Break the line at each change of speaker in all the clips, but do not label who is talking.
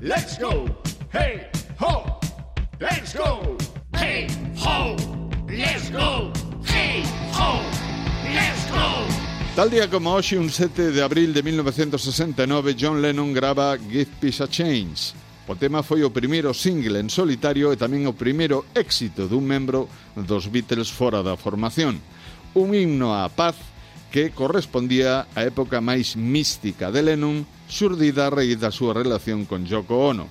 Let's go, hey ho, let's go, hey ho, let's go, hey ho, let's go. Tal día como hoxe, un 7 de abril de 1969, John Lennon grava Give Peace a Change. O tema foi o primeiro single en solitario e tamén o primeiro éxito dun membro dos Beatles fora da formación. Un himno á paz que correspondía á época máis mística de Lennon, xurdida a raíz da súa relación con Yoko Ono.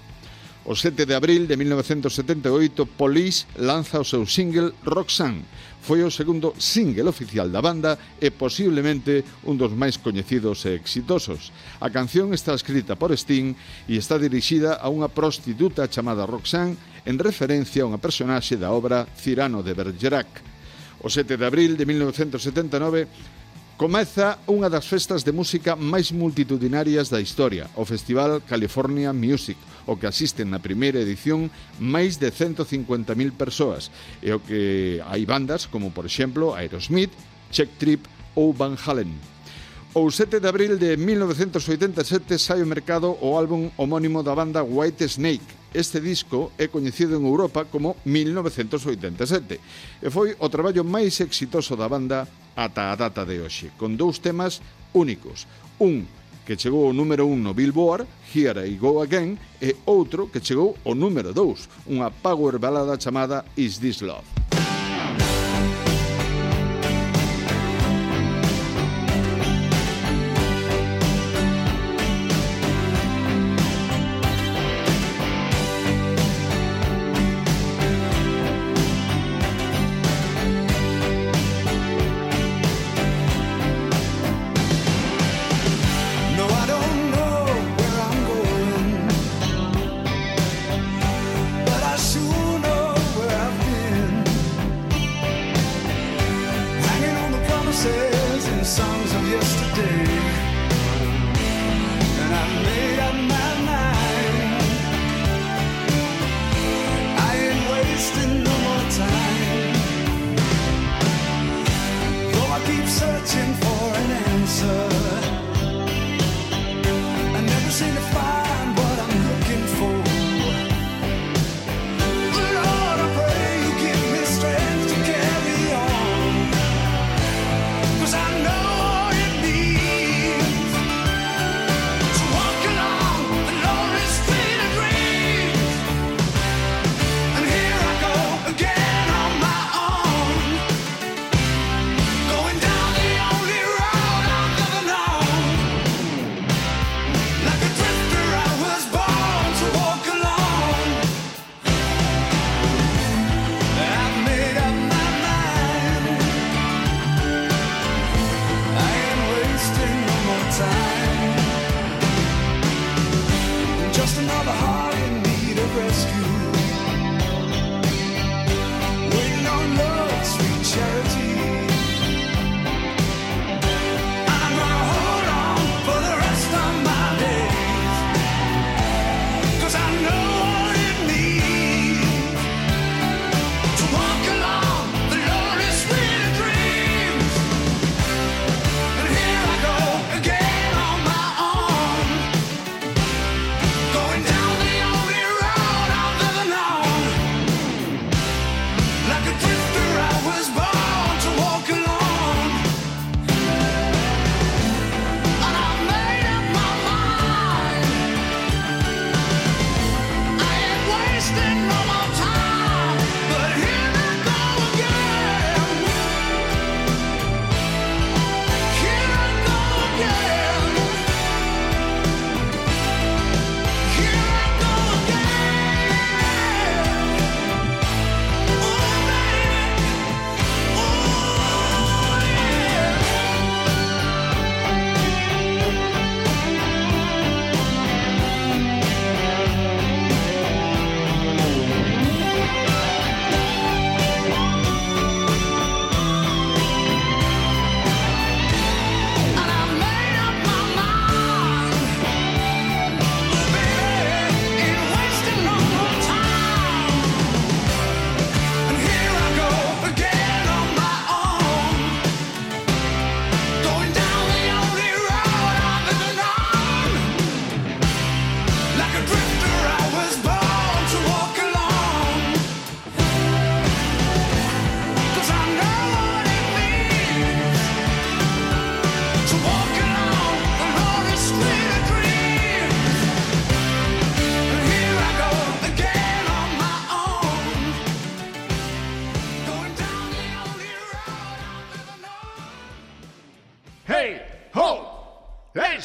O 7 de abril de 1978, Police lanza o seu single Roxanne. Foi o segundo single oficial da banda e posiblemente un dos máis coñecidos e exitosos. A canción está escrita por Sting e está dirixida a unha prostituta chamada Roxanne en referencia a unha personaxe da obra Cirano de Bergerac. O 7 de abril de 1979, Comeza unha das festas de música máis multitudinarias da historia, o Festival California Music, o que asisten na primeira edición máis de 150.000 persoas, e o que hai bandas como, por exemplo, Aerosmith, Check Trip ou Van Halen. O 7 de abril de 1987 sai ao mercado o álbum homónimo da banda White Snake, Este disco é coñecido en Europa como 1987 e foi o traballo máis exitoso da banda ata a data de hoxe, con dous temas únicos. Un que chegou ao número 1 no Billboard, Here I Go Again, e outro que chegou ao número 2, unha power balada chamada Is This Love. songs of yesterday. rescue.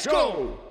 Let's go!